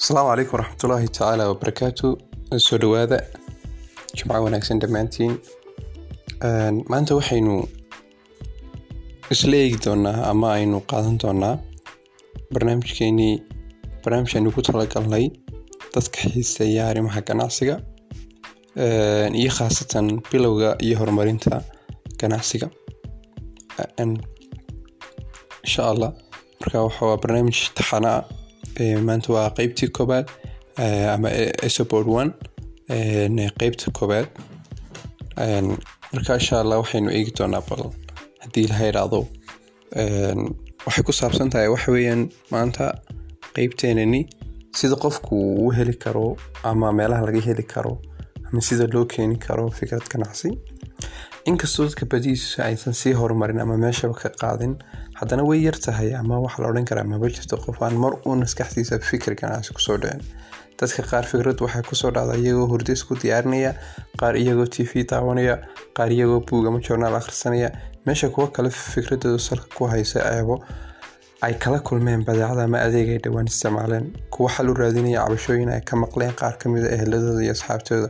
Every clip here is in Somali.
asalaamu calaykum waraxmatullaahi tacaala wabarakaatu soo dhawaada jimco wanaagsan dhammaantiin. Maanta waxaynu isla eegi doonaa ama aynu qaadan doonaa barnaamijkeenii barnaamijaynu ku talagalnay dadka xiiseeya arrimaha ganacsiga iyo khaasatan bilowga iyo horumarinta ganacsiga. Insha allah marka waa barnaamij taxana ah maanta waa qeybtii koobaad ama esoport one qeybta koobaad marka insha allah waxaynu eegi doonaa bal haddii laha idhaahdo waxay ku saabsan tahay waxa weeyaan maanta qeybteenani sida qofku uu heli karo ama meelaha laga heli karo ama sida loo keeni karo fikrad ganacsi inkastoo dadka badihiisa aysan sii horumarin ama meeshaba ka qaadin haddana way yar tahay ama waxaa la odhan karaa maba jirto qof aan mar uun maskaxdiisa fikir ganacsi ku soo dhicin. Dadka qaar fikrad waxay ku soo dhacda iyagoo hurdo isku diyaarinaya qaar iyagoo t v daawanaya qaar iyagoo buug ama journaal akhrisanaya. Meesha kuwo kale fikradooda salka ku haysa eebo ay kala kulmeen badeecada ama adeeg ay dhowaan isticmaaleen. Kuwo xal u raadinaya cabashooyin ay ka maqleen qaar ka mid a eheladooda iyo asxaabtooda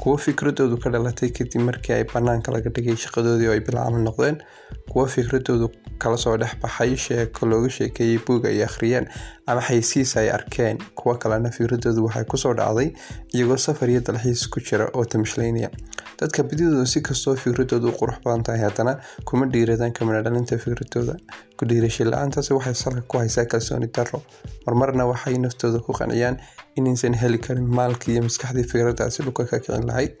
kuwo fikradoodu ka dhalatay kadib markii ay banaanka laga dhigay shaqadoodii oo ay bilaaban noqdeen kuwo fikradoodu kala soo dhex baxay sheeko looga sheekeeyey buug ay akhriyeen ama xaysiis ay arkeen. Kuwo kalena fikradoodu waxay ku soo dhacday iyagoo safar iyo dalxiis ku jira oo tamshlaynaya dadka badidooda si kastoo fikradoodu qurux badan tahay haddana kuma dhiiradaan kamina dhalinta fikradooda ku dhiirashay la'aantaasi waxay salka ku haysaa kalsooni darro. Marmarna waxay naftooda ku qanciyaan inaysan heli karin maalkii iyo maskaxdii fikradaasi dhulka ka kicin lahayd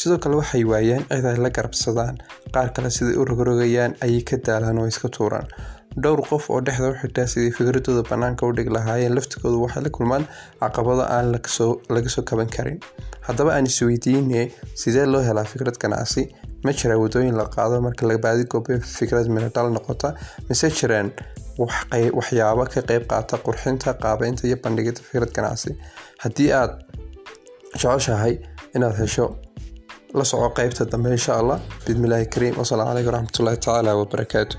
sidoo kale waxay waayaan cid ay la garabsadaan qaar kale siday u rogrogayaan ayay ka daalaan oo iska tuuraan dhowr qof oo dhexda u xitaa sidai fikradooda bannaanka u dhig lahaayeen laftigoodu waxay la kulmaan caqabado aan laga soo kaban karin. Haddaba aan isweydiine sidee loo helaa fikrad ganacsi? Ma jiraa wadooyin la qaado marka la baadigoobe fikrad minadhal noqota? Mise jiraan waxyaabo ka qeyb qaata qurxinta qaabeynta iyo bandhigida fikrad ganacsi? Haddii aad jeceshahay inaad hesho la soco qeybta dambe insha allah. Bismillaahi kariim. Wasalaamu calaykum waraxmatullaahi tacaala wabarakaatu